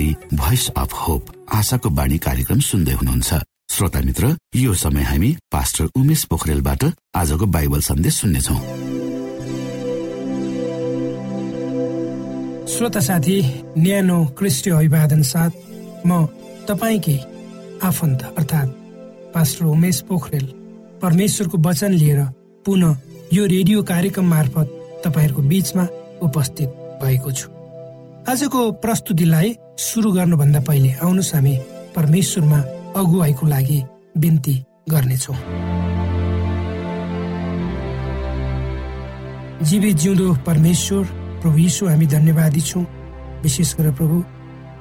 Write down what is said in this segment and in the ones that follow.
प्रस्तुति voice of hope आशाको बाणी कार्यक्रम सुन्दै हुनुहुन्छ। श्रोता मित्र यो समय हामी पास्टर उमेश पोखरेलबाट आजको बाइबल सन्देश सुन्नेछौ। श्रोता साथी न्यानो क्रिस्टी अभिवादन साथ म तपाईँकै आफन्त अर्थात् पास्टर उमेश पोखरेल परमेश्वरको वचन लिएर पुनः यो रेडियो कार्यक्रम मार्फत तपाईँहरूको बीचमा उपस्थित भएको छु। आजको प्रस्तुतिलाई सुरु गर्नुभन्दा पहिले आउनुहोस् हामी परमेश्वरमा अगुवाईको लागि बिन्ती गर्नेछौ। जीवित जिउँदो परमेश्वर प्रभु यीशु हामी धन्यवादी छौँ। विशेष गरेर प्रभु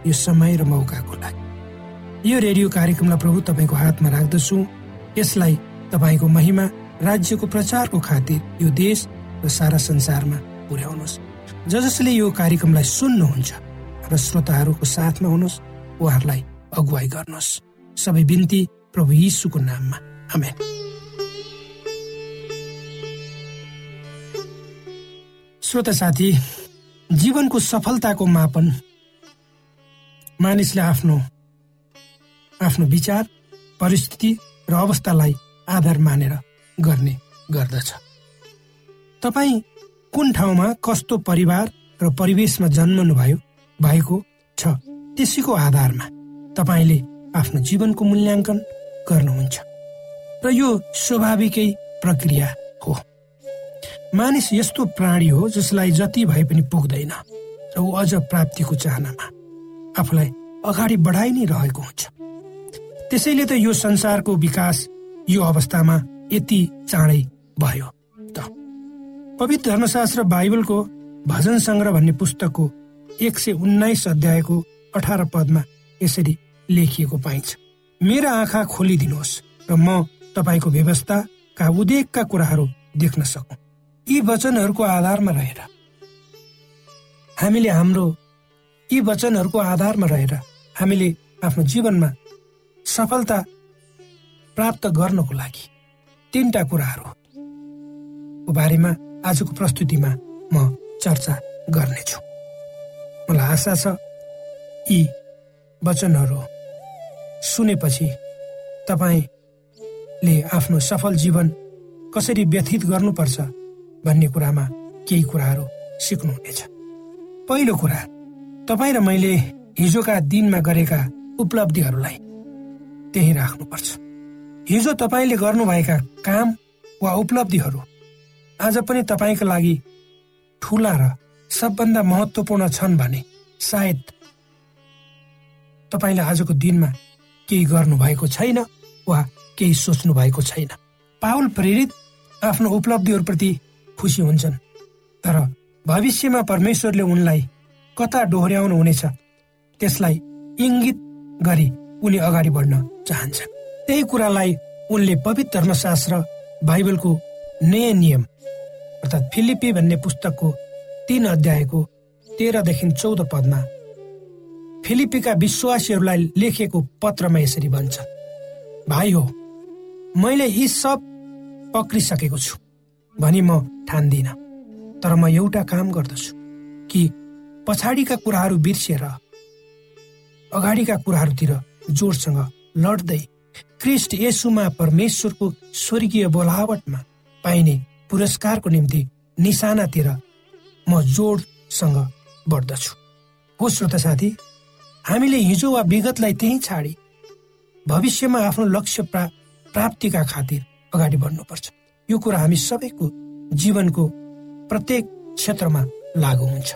यो समय र मौकाको लागि। यो रेडियो कार्यक्रमलाई प्रभु तपाईँको हातमा राख्दछु। यसलाई तपाईँको महिमा राज्यको प्रचारको खातिर यो देश र सारा संसारमा पुर्याउनुहोस्। ज जसले यो कार्यक्रमलाई सुन्नुहुन्छ र श्रोताहरूको साथमा हुनुहोस् उहाँहरूलाई अगुवाई गर्नुहोस्। सबै बिन्ती प्रभु यीशुको नाममा। आमेन। श्रोता साथी जीवनको सफलताको मापन मानिसले आफ्नो आफ्नो विचार परिस्थिति र अवस्थालाई आधार मानेर गर्ने गर्दछ। तपाईँ कुन ठाउँमा कस्तो परिवार र परिवेशमा जन्मनु भयो भएको छ त्यसैको आधारमा तपाईँले आफ्नो जीवनको मूल्याङ्कन गर्नुहुन्छ र यो स्वाभाविकै प्रक्रिया हो। मानिस यस्तो प्राणी हो जसलाई जति भए पनि पुग्दैन र ऊ अझ प्राप्तिको चाहनामा आफूलाई अगाडि बढाइ नै रहेको हुन्छ। त्यसैले त यो संसारको विकास यो अवस्थामा यति चाँडै भयो। पवित्र धर्मशास्त्र बाइबलको भजन सङ्ग्रह भन्ने पुस्तकको एक सय उन्नाइस अध्यायको अठार पदमा यसरी लेखिएको पाइन्छ। मेरा आँखा खोलिदिनुहोस् र म तपाईँको व्यवस्थाका उदेकका कुराहरू देख्न सकौँ। यी वचनहरूको आधारमा रहेर। हामीले हाम्रो यी वचनहरूको आधारमा रहेर हामीले आफ्नो जीवनमा सफलता प्राप्त गर्नको लागि तिनवटा कुराहरूको बारेमा आजको प्रस्तुतिमा म चर्चा गर्नेछु। मलाई आशा छ यी वचनहरू सुनेपछि तपाईँले आफ्नो सफल जीवन कसरी व्यथित गर्नुपर्छ भन्ने कुरामा केही कुराहरू सिक्नुहुनेछ। पहिलो कुरा तपाईँ र मैले हिजोका दिनमा गरेका उपलब्धिहरूलाई त्यही राख्नुपर्छ। हिजो तपाईँले गर्नुभएका काम वा उपलब्धिहरू आज पनि तपाईँको लागि ठुला र सबभन्दा महत्वपूर्ण छन् भने सायद तपाईँले आजको दिनमा केही गर्नु भएको छैन वा केही सोच्नु भएको छैन। पावल प्रेरित आफ्नो उपलब्धिहरूप्रति खुसी हुन्छन्। तर भविष्यमा परमेश्वरले उनलाई कता डोहोऱ्याउनु हुनेछ त्यसलाई इङ्गित गरी उनी अगाडि बढ्न चाहन्छन्। त्यही कुरालाई उनले पवित्र धर्मशास्त्र बाइबलको नयाँ नियम अर्थात् फिलिपी भन्ने पुस्तकको तीन अध्यायको तेह्रदेखि चौध पदमा फिलिपीका विश्वासीहरूलाई लेखेको पत्रमा यसरी भन्छ भाइ हो मैले यी सब पक्रिसकेको छु भनी म ठान्दिन तर म एउटा काम गर्दछु कि पछाडिका कुराहरू बिर्सिएर अगाडिका कुराहरूतिर जोडसँग लड्दै क्रिस्ट यसुमा परमेश्वरको स्वर्गीय बोलावटमा पाइने पुरस्कारको निम्ति निशानातिर म जोडसँग बढ्दछु। हो श्रोता साथी हामीले हिजो वा विगतलाई त्यही छाडी भविष्यमा आफ्नो लक्ष्य प्रा प्राप्तिका खातिर अगाडि बढ्नुपर्छ। यो कुरा हामी सबैको जीवनको प्रत्येक क्षेत्रमा लागु हुन्छ।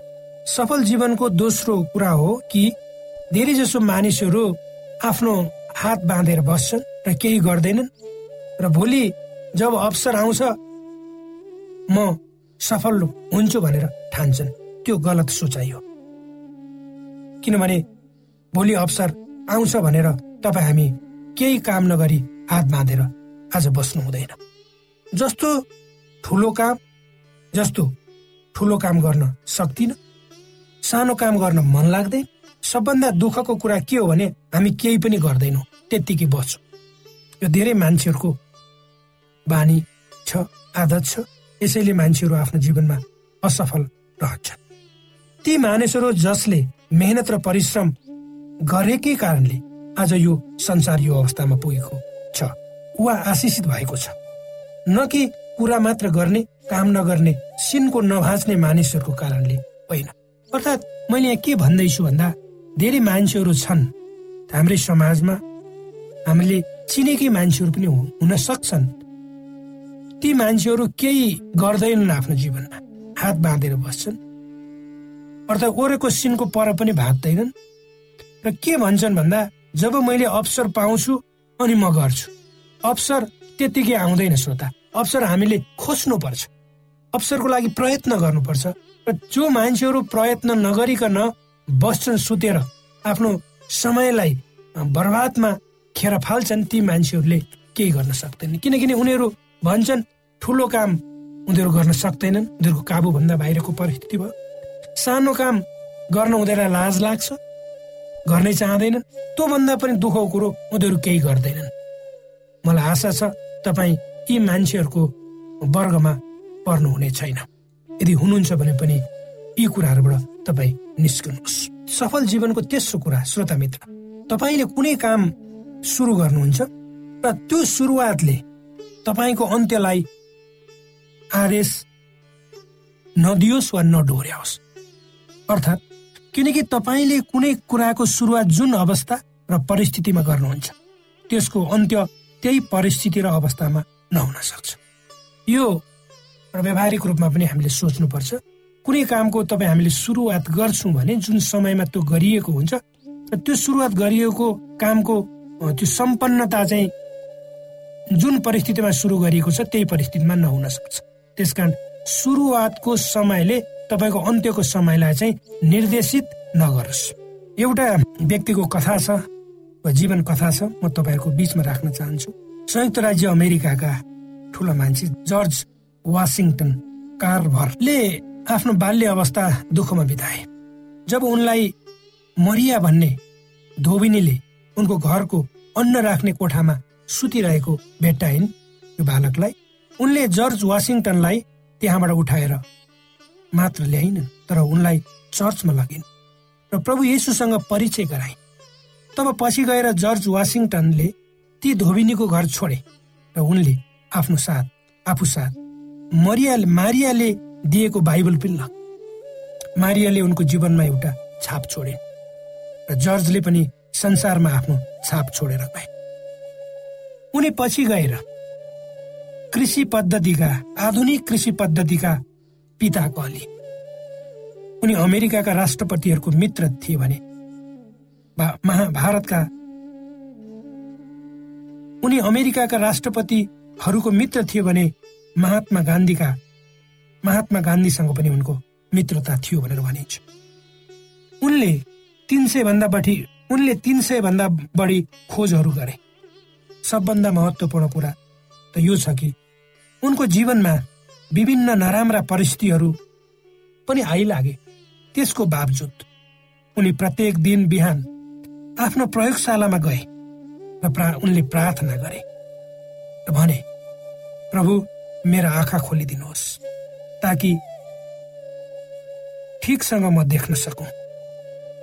सफल जीवनको दोस्रो कुरा हो कि धेरै जसो मानिसहरू आफ्नो हात बाँधेर बस्छन् र केही गर्दैनन् र भोलि जब अवसर आउँछ म सफल हुन्छु भनेर ठान्छन्। त्यो गलत सोचाइ हो। किनभने भोलि अवसर आउँछ भनेर तपाईँ हामी केही काम नगरी हात बाँधेर आज बस्नु हुँदैन। जस्तो ठुलो काम जस्तो ठुलो काम गर्न सक्दिन सानो काम गर्न मन लाग्दैन सबभन्दा दुःखको कुरा के हो भने हामी केही पनि गर्दैनौँ त्यत्तिकै बस्छौँ। यो धेरै मान्छेहरूको बानी छ आदत छ यसैले मान्छेहरू आफ्नो जीवनमा असफल रहन्छन्। ती मानिसहरू जसले मेहनत र परिश्रम गरेकै कारणले आज यो संसार यो अवस्थामा पुगेको छ वा आशिषित भएको छ। न कि कुरा मात्र गर्ने काम नगर्ने सिनको नभाच्ने मानिसहरूको कारणले होइन। अर्थात् मैले यहाँ के भन्दैछु भन्दा धेरै मान्छेहरू छन्। हाम्रै समाजमा हामीले चिनेकै मान्छेहरू पनि हुन सक्छन्। ती मान्छेहरू केही गर्दैनन् आफ्नो जीवनमा। हात बाँधेर बस्छन्। अर्थात् ओरेको सिनको पर पनि भाग्दैनन्। र के भन्छन् भन्दा जब मैले अवसर पाउँछु अनि म गर्छु। अवसर त्यतिकै आउँदैन श्रोता। अवसर हामीले खोज्नु पर्छ अवसरको लागि प्रयत्न गर्नुपर्छ। र जो मान्छेहरू प्रयत्न नगरिकन बस्छन् सुतेर आफ्नो समयलाई बर्बादमा खेर फाल्छन् ती मान्छेहरूले केही गर्न सक्दैनन्। किनकि उनीहरू भन्छन् ठुलो काम उनीहरू गर्न सक्दैनन्। उनीहरूको काबुभन्दा बाहिरको परिस्थिति भयो। सानो काम गर्न उनीहरूलाई लाज लाग्छ गर्नै चाहँदैनन्। त्योभन्दा पनि दुःखको कुरो उनीहरू केही गर्दैनन्। मलाई आशा छ तपाईँ यी मान्छेहरूको वर्गमा पर्नुहुने छैन। यदि हुनुहुन्छ भने पनि यी कुराहरूबाट तपाईँ निस्कनुहोस्। सफल जीवनको तेस्रो कुरा श्रोता मित्र तपाईँले कुनै काम सुरु गर्नुहुन्छ र त्यो सुरुवातले तपाईँको अन्त्यलाई आदेश नदियोस् वा नडोर्याओस्। अर्थात् किनकि तपाईँले कुनै कुराको सुरुवात जुन अवस्था र परिस्थितिमा गर्नुहुन्छ त्यसको अन्त्य त्यही परिस्थिति र अवस्थामा नहुन सक्छ। यो व्यावहारिक रूपमा पनि हामीले सोच्नुपर्छ कुनै कामको तपाईँ हामीले सुरुवात गर्छौँ भने जुन समयमा त्यो गरिएको हुन्छ र त्यो सुरुवात गरिएको कामको त्यो सम्पन्नता चाहिँ जुन परिस्थितिमा सुरु गरिएको छ त्यही परिस्थितिमा नहुन सक्छ। त्यस कारण सुरुवातको समयले तपाईँको अन्त्यको समयलाई चाहिँ निर्देशित नगरोस्। एउटा व्यक्तिको कथा छ जीवन कथा छ म तपाईँहरूको बिचमा राख्न चाहन्छु। संयुक्त राज्य अमेरिकाका ठुलो मान्छे जर्ज वासिङटन कार्भरले आफ्नो बाल्य अवस्था दुःखमा बिताए। जब उनलाई मरिया भन्ने धोबिनीले उनको घरको अन्न राख्ने कोठामा सुतिरहेको भेट्टाइन् यो बालकलाई उनले जर्ज वासिङटनलाई त्यहाँबाट उठाएर मात्र ल्याइनन् तर उनलाई चर्चमा लगिन् र प्रभु येसुसँग परिचय गराए तब पछि गएर जर्ज वासिङटनले ती धोबिनीको घर छोडे र उनले आफ्नो साथ आफू साथ मरिया मारियाले दिएको बाइबल पनि लग मारियाले उनको जीवनमा एउटा छाप छोडे र जर्जले पनि संसारमा आफ्नो छाप छोडेर गए। उनी पछि गएर कृषि पद्धतिका आधुनिक कृषि पद्धतिका पिता कहली। उनी अमेरिकाका राष्ट्रपतिहरूको मित्र थिए भने महाभारतका उनी अमेरिकाका राष्ट्रपतिहरूको मित्र थिए भने महात्मा गान्धीका महात्मा गान्धीसँग पनि उनको मित्रता थियो भनेर भनिन्छ। उनले तिन सय भन्दा बढी उनले तिन सय भन्दा बढी खोजहरू गरे। सबभन्दा महत्वपूर्ण कुरा त यो छ कि उनको जीवनमा विभिन्न नराम्रा परिस्थितिहरू पनि आइलागे त्यसको बावजुद उनी प्रत्येक दिन बिहान आफ्नो प्रयोगशालामा गए र प्रा उनले प्रार्थना गरे र भने प्रभु मेरा आँखा खोलिदिनुहोस् ताकि ठिकसँग म देख्न सकौँ।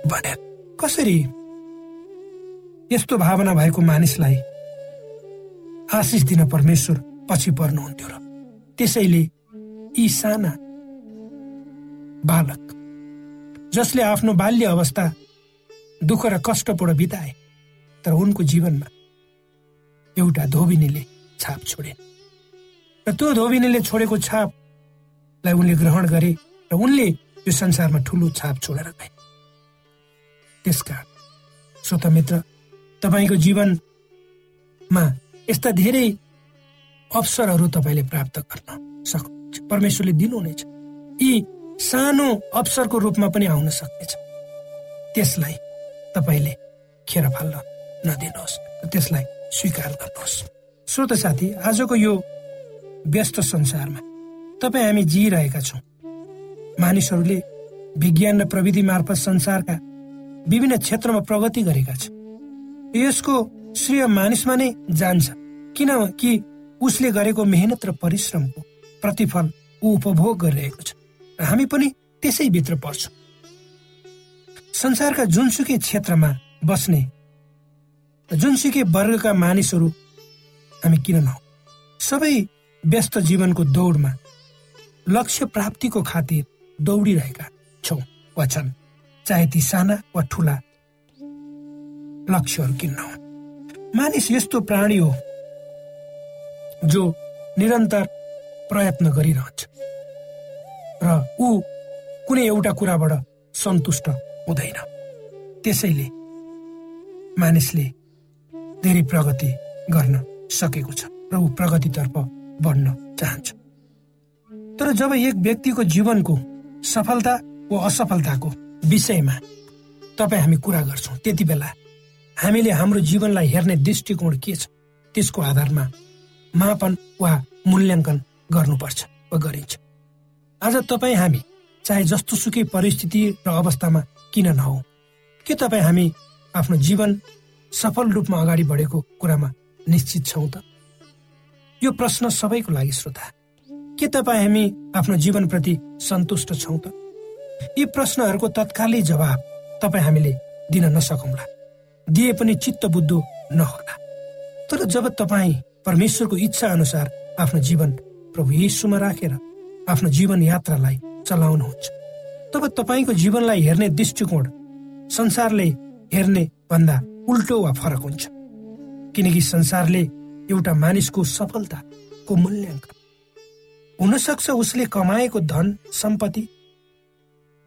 भने कसरी? यस्तो भावना भएको मानिसलाई आशिष दिन परमेश्वर पछि पर्नुहुन्थ्यो र त्यसैले यी साना बालक जसले आफ्नो बाल्य अवस्था दुःख र कष्टपूर्ण बिताए तर उनको जीवनमा एउटा धोबिनीले छाप छोडे। र त्यो धोबिनीले छोडेको छापलाई उनले ग्रहण गरे र उनले यो संसारमा ठुलो छाप छोडेर गए। त्यसकारण श्रोता मित्र तपाईँको जीवनमा यस्ता धेरै अवसरहरू तपाईँले प्राप्त गर्न सक्नुहुन्छ। परमेश्वरले दिनुहुनेछ। यी सानो अवसरको रूपमा पनि आउन सक्नेछ। त्यसलाई तपाईँले खेर फाल्न नदिनुहोस् त्यसलाई स्वीकार गर्नुहोस्। श्रोत साथी आजको यो व्यस्त संसारमा तपाईँ हामी जिइरहेका छौँ। मानिसहरूले विज्ञान र प्रविधि मार्फत संसारका विभिन्न क्षेत्रमा प्रगति गरेका छन्। यसको श्रेय मानिसमा नै जान्छ। किनकि उसले गरेको मेहनत र परिश्रमको प्रतिफल ऊ उपभोग गरिरहेको छ र हामी पनि त्यसै भित्र पर्छौँ। संसारका जुनसुकै क्षेत्रमा बस्ने जुनसुकै वर्गका मानिसहरू हामी किन नहौ? सबै व्यस्त जीवनको दौडमा लक्ष्य प्राप्तिको खातिर दौडिरहेका छौँ वा छन् चाहे ती साना वा ठुला लक्ष्यहरू किन नहुन्। मानिस यस्तो प्राणी हो जो निरन्तर प्रयत्न गरिरहन्छ र ऊ कुनै एउटा कुराबाट सन्तुष्ट हुँदैन। त्यसैले मानिसले धेरै प्रगति गर्न सकेको छ र ऊ प्रगतितर्फ बढ्न चाहन्छ। तर जब एक व्यक्तिको जीवनको सफलता वा असफलताको विषयमा तपाईँ हामी कुरा गर्छौँ त्यति बेला हामीले हाम्रो जीवनलाई हेर्ने दृष्टिकोण के छ त्यसको आधारमा मापन वा मूल्याङ्कन गर्नुपर्छ वा गरिन्छ। आज तपाईँ हामी चाहे जस्तो सुकै परिस्थिति र अवस्थामा किन नहौ के तपाईँ हामी आफ्नो जीवन सफल रूपमा अगाडि बढेको कुरामा निश्चित छौँ त? यो प्रश्न सबैको लागि श्रोता के तपाईँ हामी आफ्नो जीवनप्रति सन्तुष्ट छौँ त? यी प्रश्नहरूको तत्कालै जवाब तपाईँ हामीले दिन नसकौँला। दिए पनि चित्त बुद्धो नहोला। तर जब तपाईँ परमेश्वरको इच्छा अनुसार आफ्नो जीवन प्रभु यीशुमा राखेर आफ्नो जीवन यात्रालाई चलाउनुहुन्छ। तब तपाईँको जीवनलाई हेर्ने दृष्टिकोण संसारले हेर्ने भन्दा उल्टो वा फरक हुन्छ। किनकि संसारले एउटा मानिसको सफलताको मूल्याङ्कन हुन सक्छ उसले कमाएको धन सम्पत्ति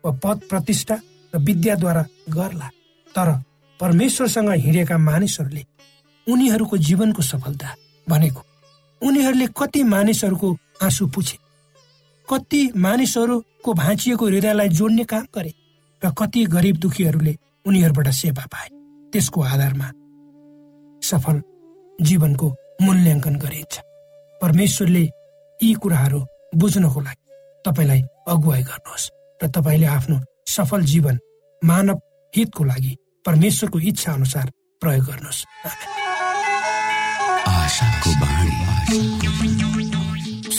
वा पद प्रतिष्ठा र विद्याद्वारा गर्ला। तर परमेश्वरसँग हिँडेका मानिसहरूले उनीहरूको जीवनको सफलता भनेको। उनीहरूले कति मानिसहरूको आँसु पुछे कति मानिसहरूको भाँचिएको हृदयलाई जोड्ने काम गरे र कति गरिब दुखीहरूले उनीहरूबाट सेवा पाए। त्यसको आधारमा सफल जीवनको मूल्याङ्कन गरिन्छ। परमेश्वरले यी कुराहरू बुझ्नको लागि तपाईँलाई अगुवाई गर्नुहोस् र तपाईँले आफ्नो सफल जीवन मानव हितको लागि परमेश्वरको इच्छा अनुसार प्रयोग गर्नुहोस्।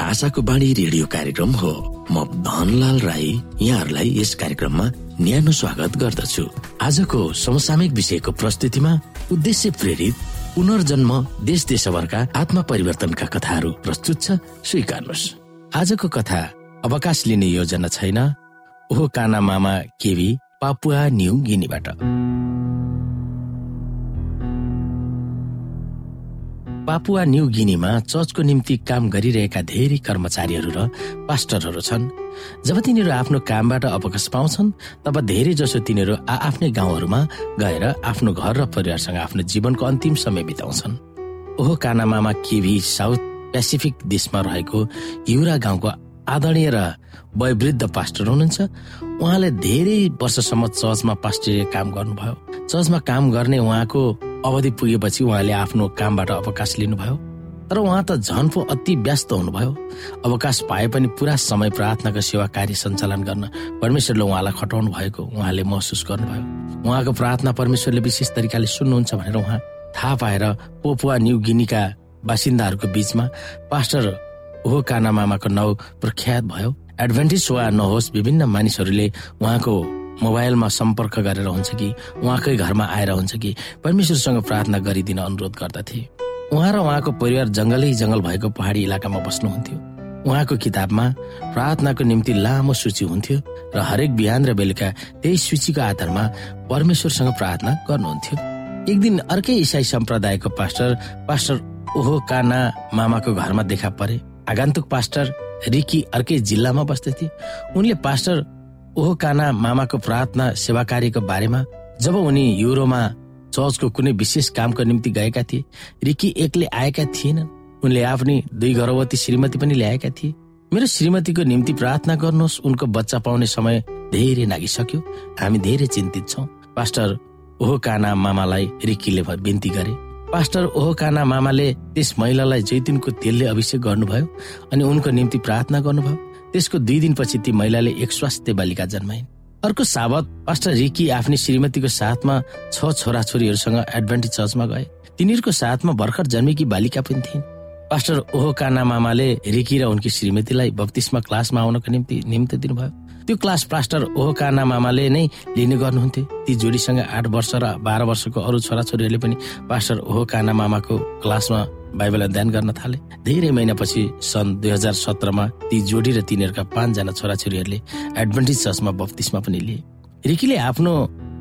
आशाको बाणी रेडियो कार्यक्रम हो। म धनलाल राई यहाँहरूलाई यस कार्यक्रममा न्यानो स्वागत गर्दछु। आजको समसामयिक विषयको प्रस्तुतिमा उद्देश्य प्रेरित पुनर्जन्म देश देशभरका आत्मा परिवर्तनका कथाहरू प्रस्तुत छ। स्वीकार्नुहोस्। आजको कथा अवकाश लिने योजना छैन। ओहो काना मामा केवी पापुआ न्यू गिनीबाट। पापुवा न्यू गिनीमा चर्चको निम्ति काम गरिरहेका धेरै कर्मचारीहरू र पास्टरहरू छन्। जब तिनीहरू आफ्नो कामबाट अवकाश पाउँछन् तब धेरै जसो तिनीहरू आ आफ्नै गाउँहरूमा गएर आफ्नो घर र परिवारसँग आफ्नो जीवनको अन्तिम समय बिताउँछन्। ओहो कानामामा केभी साउथ पेसिफिक देशमा रहेको युरा गाउँको आदरणीय र वयोवृद्ध पास्टर हुनुहुन्छ। उहाँले धेरै वर्षसम्म चर्चमा पास्टरीय काम गर्नुभयो। चर्चमा काम गर्ने उहाँको अवधि पुगेपछि उहाँले आफ्नो कामबाट अवकाश लिनुभयो तर उहाँ त झन् पो अति व्यस्त हुनुभयो। अवकाश पाए पनि पुरा समय प्रार्थनाको सेवा कार्य सञ्चालन गर्न परमेश्वरले उहाँलाई खटाउनु भएको उहाँले महसुस गर्नुभयो। उहाँको प्रार्थना परमेश्वरले विशेष तरिकाले सुन्नुहुन्छ भनेर उहाँ थाहा पाएर पोपुवा न्यू गिनीका बासिन्दाहरूको बीचमा पास्टर ओहो काना मामाको नाउँ प्रख्यात भयो। एडभान्टेज वा नहोस् विभिन्न मानिसहरूले उहाँको मोबाइलमा सम्पर्क गरेर हुन्छ कि उहाँकै घरमा आएर हुन्छ कि परमेश्वरसँग प्रार्थना गरिदिन अनुरोध गर्दथे उहाँ र उहाँको परिवार जङ्गलै जङ्गल भएको पहाडी इलाकामा बस्नुहुन्थ्यो। उहाँको किताबमा प्रार्थनाको निम्ति लामो सूची हुन्थ्यो र हरेक बिहान र बेलुका त्यही सूचीको आधारमा परमेश्वरसँग प्रार्थना गर्नुहुन्थ्यो। एक दिन अर्कै इसाई सम्प्रदायको पास्टर पास्टर ओहो काना मामाको घरमा देखा परे। आगन्तुक पास्टर रिकी अर्कै जिल्लामा बस्दथे उनले पास्टर ओहो काना मामाको प्रार्थना सेवा कार्यको बारेमा जब उनी युरोमा चर्चको कुनै विशेष कामको निम्ति गएका थिए रिकी एक्लै आएका थिएनन्। उनले आफ्नै दुई गर्भवती श्रीमती पनि ल्याएका थिए। मेरो श्रीमतीको निम्ति प्रार्थना गर्नुहोस् उनको बच्चा पाउने समय धेरै नागिसक्यो। हामी धेरै चिन्तित छौँ। पास्टर ओहो काना मामालाई रिकीले बिन्ती गरे। पास्टर ओहो काना मामाले त्यस महिलालाई जैतुनको तेलले अभिषेक गर्नुभयो अनि उनको निम्ति प्रार्थना गर्नुभयो। त्यसको दुई दिनपछि ती महिलाले एक स्वास्थ्य बालिका जन्माइन्। अर्को साबत पास्टर रिकी आफ्नै श्रीमतीको साथमा छ छोराछोरीहरूसँग एडभान्टेज चर्चमा गए। तिनीहरूको साथमा भर्खर जन्मेकी बालिका पनि थिइन्। पास्टर ओहो काना मामाले रिकी र उनकी श्रीमतीलाई बत्तिसमा क्लासमा आउनको निम्ति निम्ति दिनुभयो। त्यो क्लास पास्टर ओहो काना मामाले नै लिने गर्नुहुन्थ्यो। ती जोडीसँग आठ वर्ष र बाह्र वर्षको अरू छोराछोरीहरूले पनि पास्टर ओहो काना मामाको क्लासमा बाइबल अध्ययन गर्न थाले। धेरै महिनापछि सन् दुई हजार सत्रमा ती जोडी र तिनीहरूका पाँचजना छोराछोरीहरूले एडभान्टेज चर्चमा बत्तिसमा पनि लिए। रिकीले आफ्नो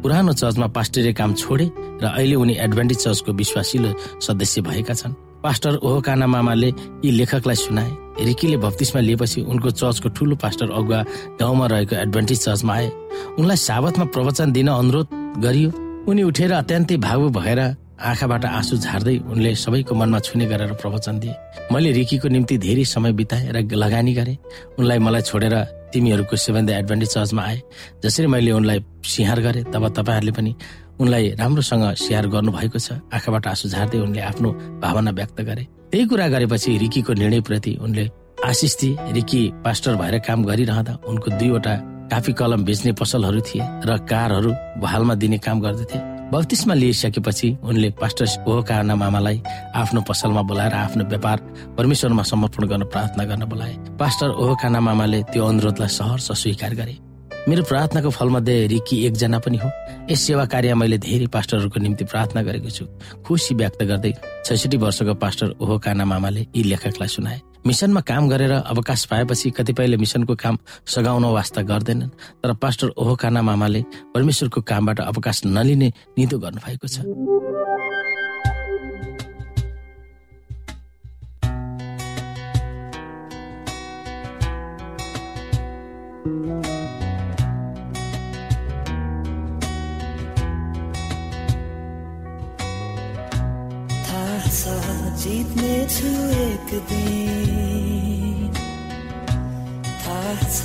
पुरानो चर्चमा पास्टरीय काम छोडे र अहिले उनी एडभान्टेज चर्चको विश्वासिलो सदस्य भएका छन्। पास्टर ओहो काना मामाले यी लेखकलाई सुनाए। रिकीले बत्तिसमा लिएपछि उनको चर्चको ठुलो पास्टर अगुवा गाउँमा रहेको एडभान्टेज चर्चमा आए। उनलाई साबतमा प्रवचन दिन अनुरोध गरियो। उनी उठेर अत्यन्तै भावु भएर आँखाबाट आँसु झार्दै उनले सबैको मनमा छुने गरेर प्रवचन दिए। मैले रिकीको निम्ति धेरै समय बिताएँ र लगानी गरेँ। उनलाई मलाई छोडेर तिमीहरूको द एडभान्टेज चर्चमा आए। जसरी मैले उनलाई सिहार गरेँ तब तपाईँहरूले पनि उनलाई राम्रोसँग स्याहार गर्नुभएको छ। आँखाबाट आँसु झार्दै उनले आफ्नो भावना व्यक्त गरे। त्यही कुरा गरेपछि रिकीको निर्णयप्रति उनले आशिष दिए। रिकी पास्टर भएर काम गरिरहँदा उनको दुईवटा काफी कलम बेच्ने पसलहरू थिए र कारहरू बहालमा दिने काम गर्दथे बत्तिसमा लिइसकेपछि उनले पास्टर ओहकाना मामालाई आफ्नो पसलमा बोलाएर आफ्नो व्यापार परमेश्वरमा समर्पण गर्न प्रार्थना गर्न बोलाए। पास्टर ओहकाना मामाले त्यो अनुरोधलाई सहर्ष स्वीकार गरे। मेरो प्रार्थनाको फलमध्ये रिकी एकजना पनि हो। यस सेवा कार्य मैले धेरै पास्टरहरूको निम्ति प्रार्थना गरेको छु। खुसी व्यक्त गर्दै छैसठी वर्षको पास्टर ओहो काना मामाले यी लेखकलाई सुनाए। मिसनमा काम गरेर अवकाश पाएपछि कतिपयले मिसनको काम सघाउन वास्ता गर्दैनन् तर पास्टर ओहो काना मामाले परमेश्वरको कामबाट अवकाश नलिने निदो गर्नुभएको छ। जित्ने छु एक दिन। थाहा छ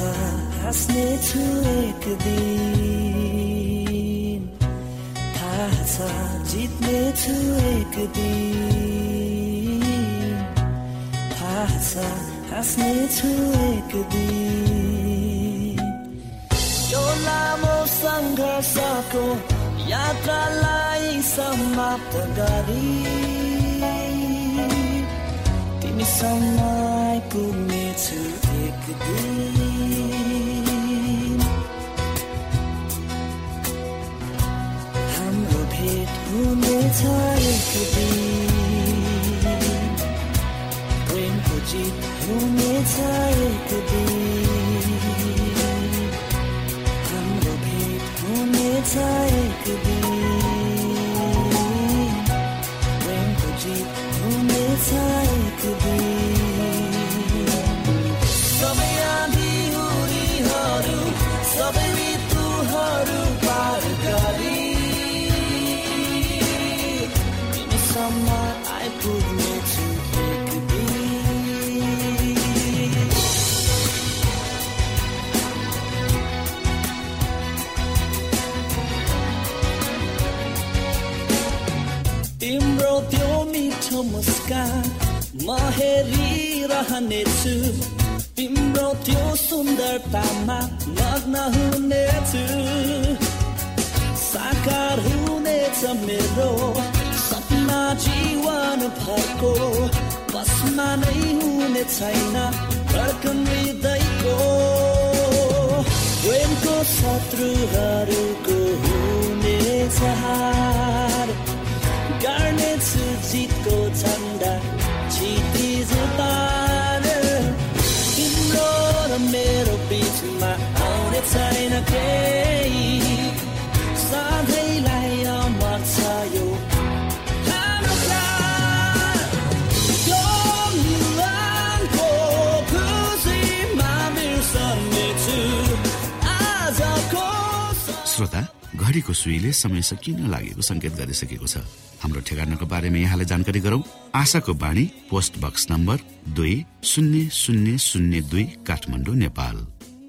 हाँस्ने छु एक दिन। थाहा छ जित्ने छु एक दिन। थाहा छ हाँस्ने छु एक दिन। यो लामो सङ्घर्षको यात्रालाई समाप्त गरी। तिमीसम्म आइपुग्नेछु एक दिन हाम्रो भेट हुनेछ एक दिन प्रेमको जित हुनेछ एक मुस्कान म हेरिरहनेछु तिम्रो त्यो सुन्दरतामा मग्न हुनेछु। साकार हुनेछ मेरो सपना जीवन भरको। बसमा नै हुने छैन धड्कन प्रेमको शत्रुहरूको हुनेछ हार। गर्नेछु जितको झन्डा क्षितिज पार तिम्रो र मेरो बिचमा आउने छैन केही घडीको सुईले समय सकिन लागेको संकेत गरिसकेको छ। हाम्रो ठेगानाको बारेमा यहाँलाई जानकारी गरौं। आशाको बाणी पोस्ट बक्स नम्बर दुई शून्य शून्य शून्य दुई काठमाडौँ नेपाल।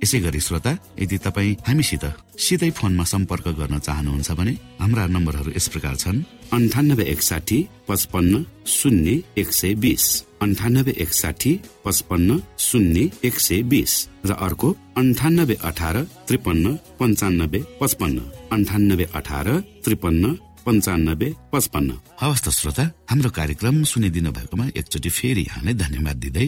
यसै गरी श्रोता यदि तपाईँ हामीसित सिधै फोनमा सम्पर्क गर्न चाहनुहुन्छ भने हाम्रा नम्बरहरू यस प्रकार छन्। अन्ठानब्बे एकसाठी पचपन्न शून्य एक सय बिस। अन्ठानब्बे एकसाठी पचपन्न शून्य एक सय बिस। र अर्को अन्ठानब्बे अठार त्रिपन्न पञ्चानब्बे पचपन्न। अन्ठानब्बे अठार त्रिपन्न पञ्चानब्बे पचपन्न। हवस् त श्रोता हाम्रो कार्यक्रम सुनिदिनु भएकोमा एकचोटि फेरि यहाँलाई धन्यवाद दिँदै